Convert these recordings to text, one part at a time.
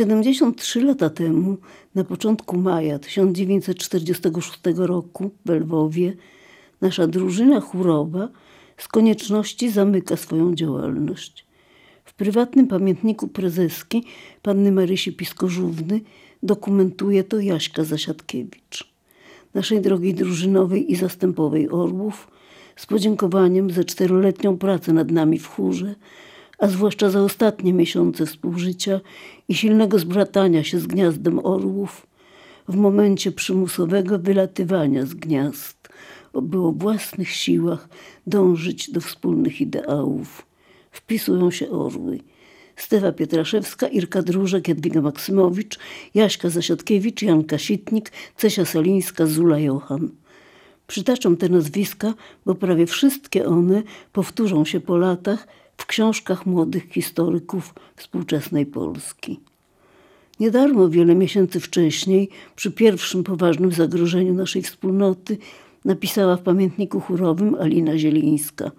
73 lata temu, na początku maja 1946 roku w Lwowie, nasza drużyna chórowa z konieczności zamyka swoją działalność. W prywatnym pamiętniku prezeski panny Marysi Piskożówny dokumentuje to Jaśka Zasiadkiewicz. Naszej drogiej drużynowej i zastępowej Orłów z podziękowaniem za czteroletnią pracę nad nami w chórze, a zwłaszcza za ostatnie miesiące współżycia i silnego zbratania się z gniazdem orłów, w momencie przymusowego wylatywania z gniazd, by o własnych siłach dążyć do wspólnych ideałów. Wpisują się orły. Stewa Pietraszewska, Irka Dróżek, Jadwiga Maksymowicz, Jaśka Zasiadkiewicz, Janka Sitnik, Cesia Salińska, Zula Johan. Przytaczam te nazwiska, bo prawie wszystkie one powtórzą się po latach w książkach młodych historyków współczesnej Polski. Niedarmo wiele miesięcy wcześniej, przy pierwszym poważnym zagrożeniu naszej wspólnoty, napisała w pamiętniku chórowym Alina Zielińska.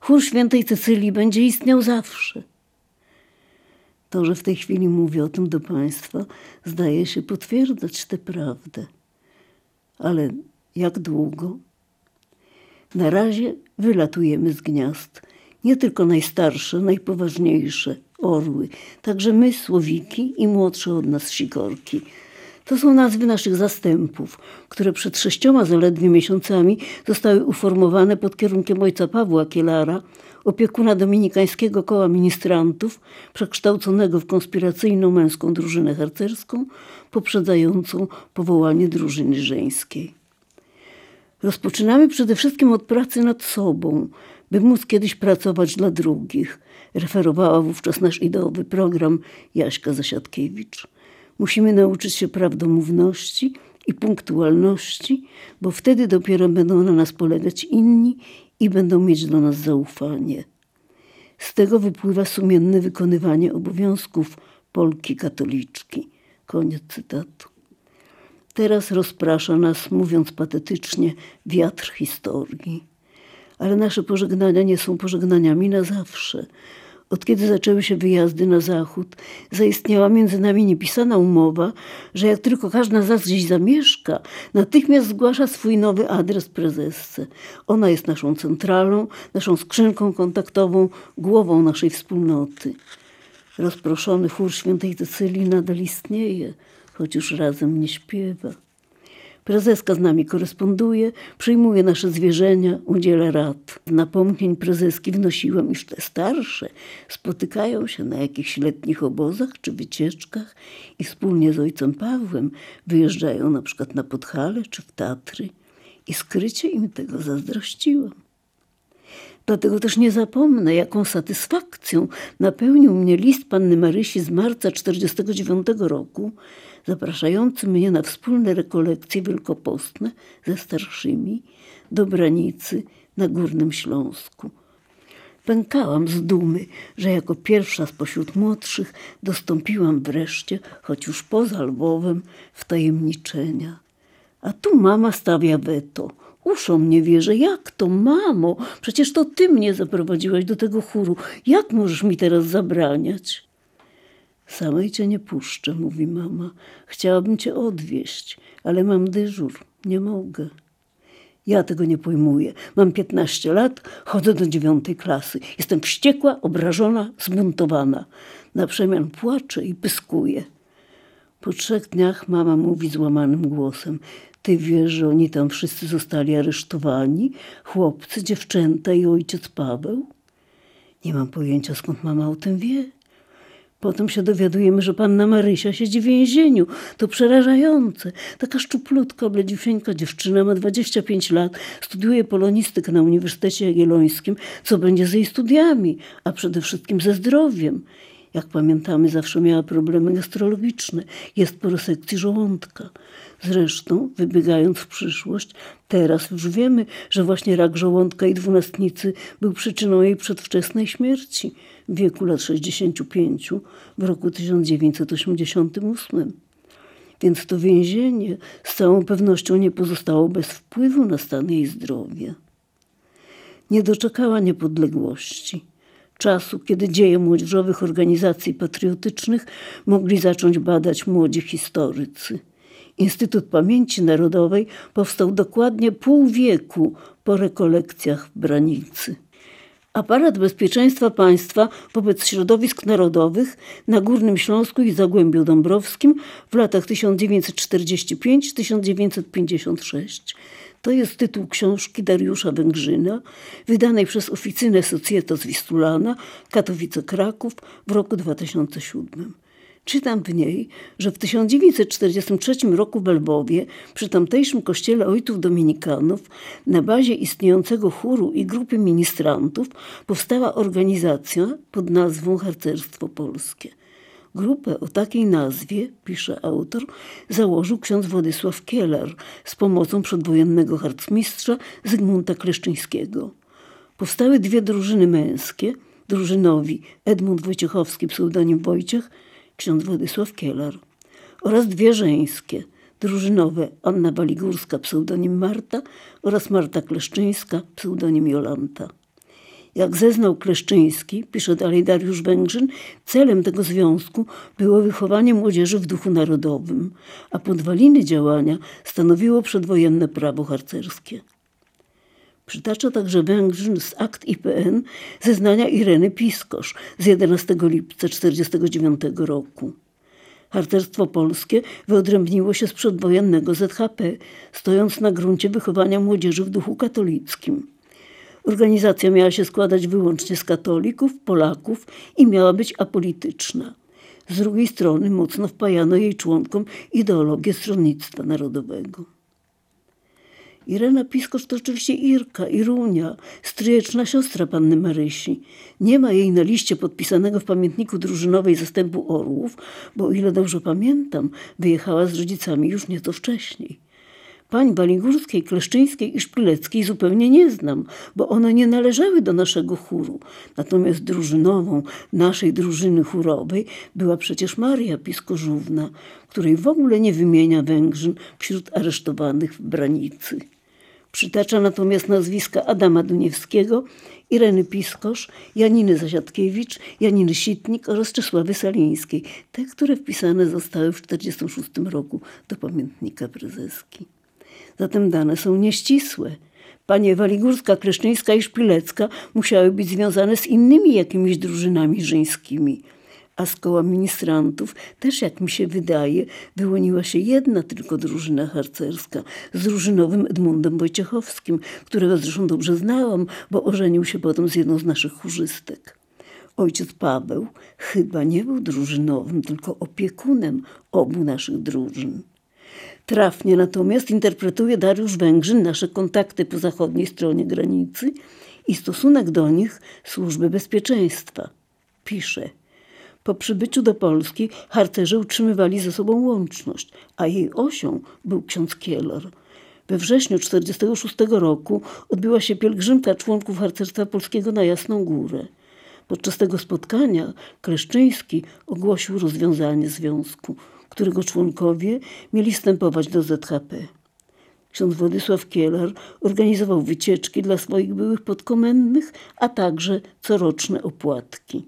Chór świętej Cecylii będzie istniał zawsze. To, że w tej chwili mówię o tym do Państwa, zdaje się potwierdzać tę prawdę. Ale jak długo? Na razie wylatujemy z gniazd. Nie tylko najstarsze, najpoważniejsze orły, także my, słowiki i młodsze od nas sikorki. To są nazwy naszych zastępów, które przed sześcioma zaledwie miesiącami zostały uformowane pod kierunkiem ojca Pawła Kielara, opiekuna dominikańskiego koła ministrantów, przekształconego w konspiracyjną męską drużynę harcerską, poprzedzającą powołanie drużyny żeńskiej. Rozpoczynamy przede wszystkim od pracy nad sobą, by móc kiedyś pracować dla drugich, referowała wówczas nasz ideowy program Jaśka Zasiadkiewicz. Musimy nauczyć się prawdomówności i punktualności, bo wtedy dopiero będą na nas polegać inni i będą mieć do nas zaufanie. Z tego wypływa sumienne wykonywanie obowiązków Polki katoliczki. Koniec cytatu. Teraz rozprasza nas, mówiąc patetycznie, wiatr historii. Ale nasze pożegnania nie są pożegnaniami na zawsze. Od kiedy zaczęły się wyjazdy na zachód, zaistniała między nami niepisana umowa, że jak tylko każda z nas gdzieś zamieszka, natychmiast zgłasza swój nowy adres prezesce. Ona jest naszą centralą, naszą skrzynką kontaktową, głową naszej wspólnoty. Rozproszony chór świętej Cecylii nadal istnieje, choć już razem nie śpiewa. Prezeska z nami koresponduje, przyjmuje nasze zwierzenia, udziela rad. Napomnień prezeski wnosiłam, iż te starsze spotykają się na jakichś letnich obozach czy wycieczkach i wspólnie z ojcem Pawłem wyjeżdżają na przykład na Podhale czy w Tatry. I skrycie im tego zazdrościłam. Dlatego też nie zapomnę, jaką satysfakcją napełnił mnie list panny Marysi z marca 1949 roku, zapraszający mnie na wspólne rekolekcje wielkopostne ze starszymi do Branicy na Górnym Śląsku. Pękałam z dumy, że jako pierwsza spośród młodszych dostąpiłam wreszcie, choć już poza Lwowem, wtajemniczenia. A tu mama stawia weto. Uszom nie wierzę. Jak to, mamo? Przecież to ty mnie zaprowadziłaś do tego chóru. Jak możesz mi teraz zabraniać? Samej cię nie puszczę, mówi mama. Chciałabym cię odwieźć, ale mam dyżur. Nie mogę. Ja tego nie pojmuję. Mam 15 lat, chodzę do dziewiątej klasy. Jestem wściekła, obrażona, zbuntowana. Na przemian płaczę i pyskuję. Po trzech dniach mama mówi złamanym głosem: Ty wiesz, że oni tam wszyscy zostali aresztowani? Chłopcy, dziewczęta i ojciec Paweł? Nie mam pojęcia, skąd mama o tym wie. Potem się dowiadujemy, że panna Marysia siedzi w więzieniu. To przerażające. Taka szczuplutka, bledziusieńka dziewczyna ma 25 lat, studiuje polonistykę na Uniwersytecie Jagiellońskim. Co będzie z jej studiami, a przede wszystkim ze zdrowiem? Jak pamiętamy, zawsze miała problemy gastrologiczne. Jest po resekcji żołądka. Zresztą, wybiegając w przyszłość, teraz już wiemy, że właśnie rak żołądka i dwunastnicy był przyczyną jej przedwczesnej śmierci w wieku lat 65 w roku 1988. Więc to więzienie z całą pewnością nie pozostało bez wpływu na stan jej zdrowia. Nie doczekała niepodległości czasu, kiedy dzieje młodzieżowych organizacji patriotycznych mogli zacząć badać młodzi historycy. Instytut Pamięci Narodowej powstał dokładnie pół wieku po rekolekcjach w Branicy. Aparat bezpieczeństwa państwa wobec środowisk narodowych na Górnym Śląsku i Zagłębiu Dąbrowskim w latach 1945-1956 to jest tytuł książki Dariusza Węgrzyna, wydanej przez Oficynę Societas Wistulana, Katowice-Kraków w roku 2007. Czytam w niej, że w 1943 roku w Lwowie, przy tamtejszym kościele ojców dominikanów, na bazie istniejącego chóru i grupy ministrantów powstała organizacja pod nazwą Harcerstwo Polskie. Grupę o takiej nazwie, pisze autor, założył ksiądz Władysław Kielar z pomocą przedwojennego harcmistrza Zygmunta Kleszczyńskiego. Powstały dwie drużyny męskie, drużynowi Edmund Wojciechowski, pseudonim Wojciech, ksiądz Władysław Kielar oraz dwie żeńskie, drużynowe Anna Waligórska, pseudonim Marta oraz Marta Kleszczyńska, pseudonim Jolanta. Jak zeznał Kleszczyński, pisze dalej Dariusz Węgrzyn, celem tego związku było wychowanie młodzieży w duchu narodowym, a podwaliny działania stanowiło przedwojenne prawo harcerskie. Przytacza także Węgrzyn z akt IPN zeznania Ireny Piskosz z 11 lipca 1949 roku. Harcerstwo polskie wyodrębniło się z przedwojennego ZHP, stojąc na gruncie wychowania młodzieży w duchu katolickim. Organizacja miała się składać wyłącznie z katolików, Polaków i miała być apolityczna. Z drugiej strony mocno wpajano jej członkom ideologię stronnictwa narodowego. Irena Piskosz to oczywiście Irka, Irunia, stryjeczna siostra panny Marysi. Nie ma jej na liście podpisanego w pamiętniku drużynowej zastępu orłów, bo o ile dobrze pamiętam, wyjechała z rodzicami już nieco wcześniej. Pań Baligórskiej, Kleszczyńskiej i Szpileckiej zupełnie nie znam, bo one nie należały do naszego chóru. Natomiast drużynową naszej drużyny chórowej była przecież Maria Piskożówna, której w ogóle nie wymienia Węgrzyn wśród aresztowanych w Branicy. Przytacza natomiast nazwiska Adama Duniewskiego, Ireny Piskosz, Janiny Zasiadkiewicz, Janiny Sitnik oraz Czesławy Salińskiej, te, które wpisane zostały w 1946 roku do pamiętnika prezeski. Zatem dane są nieścisłe. Panie Waligórska, Kleszczyńska i Szpilecka musiały być związane z innymi jakimiś drużynami żeńskimi. A z koła ministrantów też, jak mi się wydaje, wyłoniła się jedna tylko drużyna harcerska z drużynowym Edmundem Wojciechowskim, którego zresztą dobrze znałam, bo ożenił się potem z jedną z naszych chórzystek. Ojciec Paweł chyba nie był drużynowym, tylko opiekunem obu naszych drużyn. Trafnie natomiast interpretuje Dariusz Węgrzyn nasze kontakty po zachodniej stronie granicy i stosunek do nich służby bezpieczeństwa. Pisze. Po przybyciu do Polski harcerze utrzymywali ze sobą łączność, a jej osią był ksiądz Kielor. We wrześniu 1946 roku odbyła się pielgrzymka członków harcerstwa polskiego na Jasną Górę. Podczas tego spotkania Kleszczyński ogłosił rozwiązanie związku którego członkowie mieli wstępować do ZHP. Ksiądz Władysław Kielar organizował wycieczki dla swoich byłych podkomendnych, a także coroczne opłatki.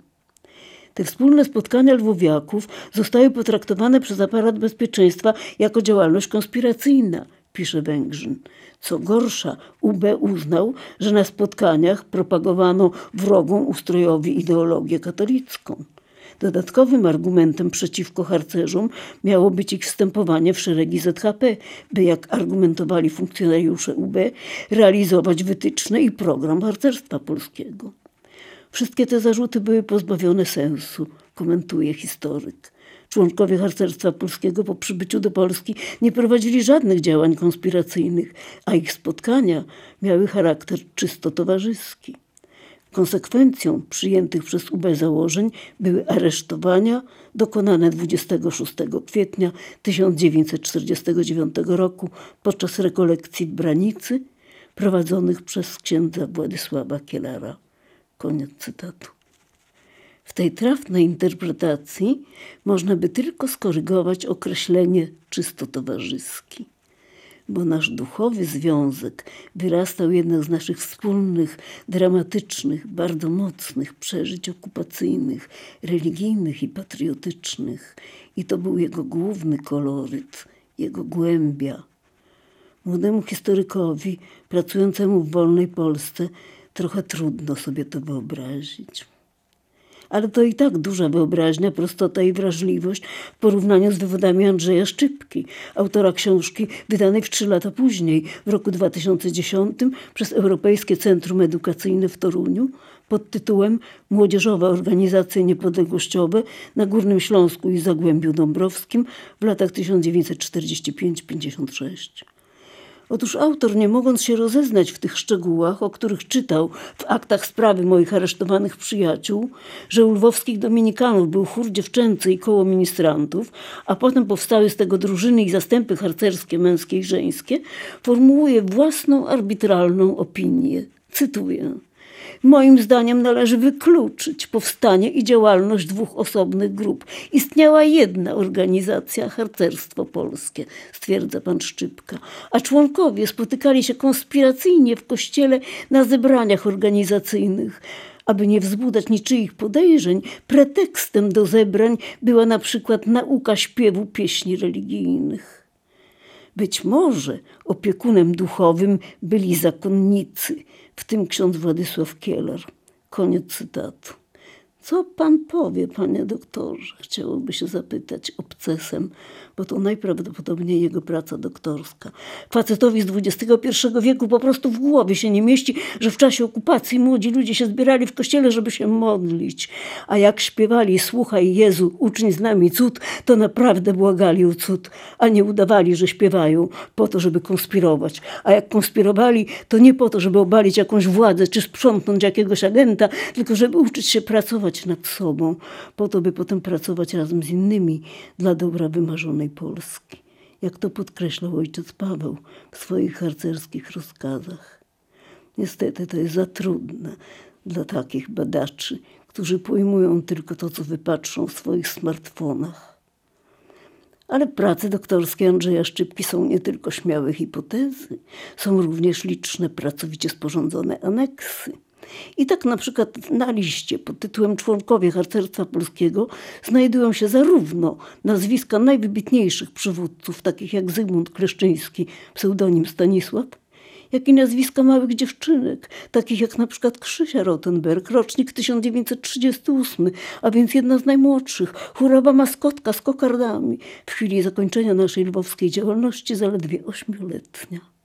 Te wspólne spotkania lwowiaków zostały potraktowane przez aparat bezpieczeństwa jako działalność konspiracyjna, pisze Węgrzyn. Co gorsza, UB uznał, że na spotkaniach propagowano wrogą ustrojowi ideologię katolicką. Dodatkowym argumentem przeciwko harcerzom miało być ich wstępowanie w szeregi ZHP, by jak argumentowali funkcjonariusze UB, realizować wytyczne i program harcerstwa polskiego. Wszystkie te zarzuty były pozbawione sensu, komentuje historyk. Członkowie harcerstwa polskiego po przybyciu do Polski nie prowadzili żadnych działań konspiracyjnych, a ich spotkania miały charakter czysto towarzyski. Konsekwencją przyjętych przez UB założeń były aresztowania dokonane 26 kwietnia 1949 roku podczas rekolekcji w Branicy prowadzonych przez księdza Władysława Kielara. Koniec cytatu. W tej trafnej interpretacji można by tylko skorygować określenie czysto towarzyski. Bo nasz duchowy związek wyrastał jednak z naszych wspólnych, dramatycznych, bardzo mocnych przeżyć okupacyjnych, religijnych i patriotycznych. I to był jego główny koloryt, jego głębia. Młodemu historykowi, pracującemu w wolnej Polsce, trochę trudno sobie to wyobrazić ale to i tak duża wyobraźnia, prostota i wrażliwość w porównaniu z wywodami Andrzeja Szczypki, autora książki wydanej w trzy lata później, w roku 2010 przez Europejskie Centrum Edukacyjne w Toruniu pod tytułem Młodzieżowe organizacje niepodległościowe na Górnym Śląsku i Zagłębiu Dąbrowskim w latach 1945-56. Otóż autor, nie mogąc się rozeznać w tych szczegółach, o których czytał w aktach sprawy moich aresztowanych przyjaciół, że u lwowskich dominikanów był chór dziewczęcy i koło ministrantów, a potem powstały z tego drużyny i zastępy harcerskie, męskie i żeńskie, formułuje własną arbitralną opinię. Cytuję. Moim zdaniem należy wykluczyć powstanie i działalność dwóch osobnych grup. Istniała jedna organizacja, harcerstwo polskie, stwierdza pan Szczypka, a członkowie spotykali się konspiracyjnie w kościele na zebraniach organizacyjnych. Aby nie wzbudzać niczyich podejrzeń, pretekstem do zebrań była na przykład nauka śpiewu pieśni religijnych. Być może opiekunem duchowym byli zakonnicy, w tym ksiądz Władysław Kieler. Koniec cytatu. Co pan powie, panie doktorze? Chciałoby się zapytać obcesem, bo to najprawdopodobniej jego praca doktorska. Facetowi z XXI wieku po prostu w głowie się nie mieści, że w czasie okupacji młodzi ludzie się zbierali w kościele, żeby się modlić. A jak śpiewali Słuchaj Jezu, uczyń z nami cud, to naprawdę błagali o cud, a nie udawali, że śpiewają po to, żeby konspirować. A jak konspirowali, to nie po to, żeby obalić jakąś władzę czy sprzątnąć jakiegoś agenta, tylko żeby uczyć się pracować nad sobą, po to, by potem pracować razem z innymi dla dobra wymarzonej Polski, jak to podkreślał ojciec Paweł w swoich harcerskich rozkazach. Niestety to jest za trudne dla takich badaczy, którzy pojmują tylko to, co wypatrzą w swoich smartfonach. Ale prace doktorskie Andrzeja Szczypki są nie tylko śmiałe hipotezy, są również liczne, pracowicie sporządzone aneksy. I tak na przykład na liście pod tytułem Członkowie Harcerstwa Polskiego znajdują się zarówno nazwiska najwybitniejszych przywódców, takich jak Zygmunt Kleszczyński, pseudonim Stanisław, jak i nazwiska małych dziewczynek, takich jak na przykład Krzysia Rottenberg, rocznik 1938, a więc jedna z najmłodszych, chórowa maskotka z kokardami, w chwili zakończenia naszej lwowskiej działalności zaledwie ośmioletnia.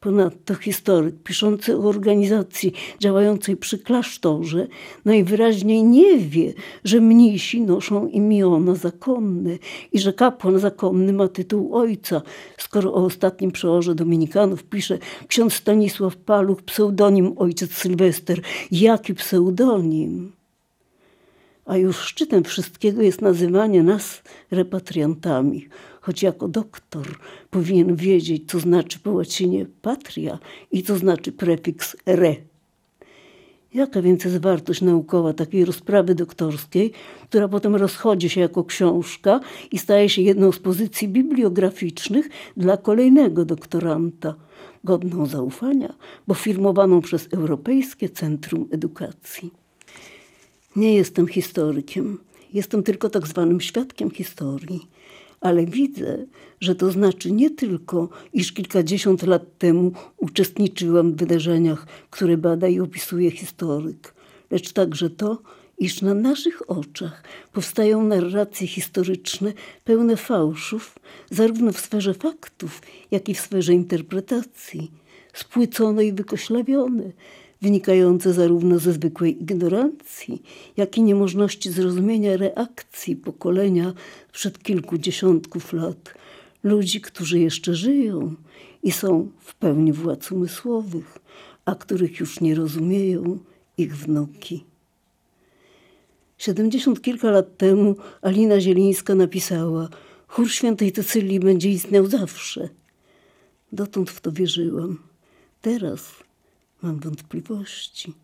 Ponadto historyk piszący o organizacji działającej przy klasztorze najwyraźniej nie wie, że mnisi noszą imiona zakonne i że kapłan zakonny ma tytuł ojca, skoro o ostatnim przeorze dominikanów pisze ksiądz Stanisław Paluch, pseudonim ojciec Sylwester. Jaki pseudonim? A już szczytem wszystkiego jest nazywanie nas repatriantami, choć jako doktor powinien wiedzieć, co znaczy po łacinie patria i co znaczy prefiks re. Jaka więc jest wartość naukowa takiej rozprawy doktorskiej, która potem rozchodzi się jako książka i staje się jedną z pozycji bibliograficznych dla kolejnego doktoranta, godną zaufania, bo firmowaną przez Europejskie Centrum Edukacji. Nie jestem historykiem, jestem tylko tak zwanym świadkiem historii ale widzę, że to znaczy nie tylko, iż kilkadziesiąt lat temu uczestniczyłam w wydarzeniach, które bada i opisuje historyk, lecz także to, iż na naszych oczach powstają narracje historyczne pełne fałszów, zarówno w sferze faktów, jak i w sferze interpretacji, spłycone i wykoślawione, wynikające zarówno ze zwykłej ignorancji, jak i niemożności zrozumienia reakcji pokolenia przed kilku dziesiątków lat, ludzi, którzy jeszcze żyją i są w pełni władz umysłowych, a których już nie rozumieją ich wnuki. Siedemdziesiąt kilka lat temu Alina Zielińska napisała: Chór świętej Cecylii będzie istniał zawsze. Dotąd w to wierzyłam. Teraz mam wątpliwości.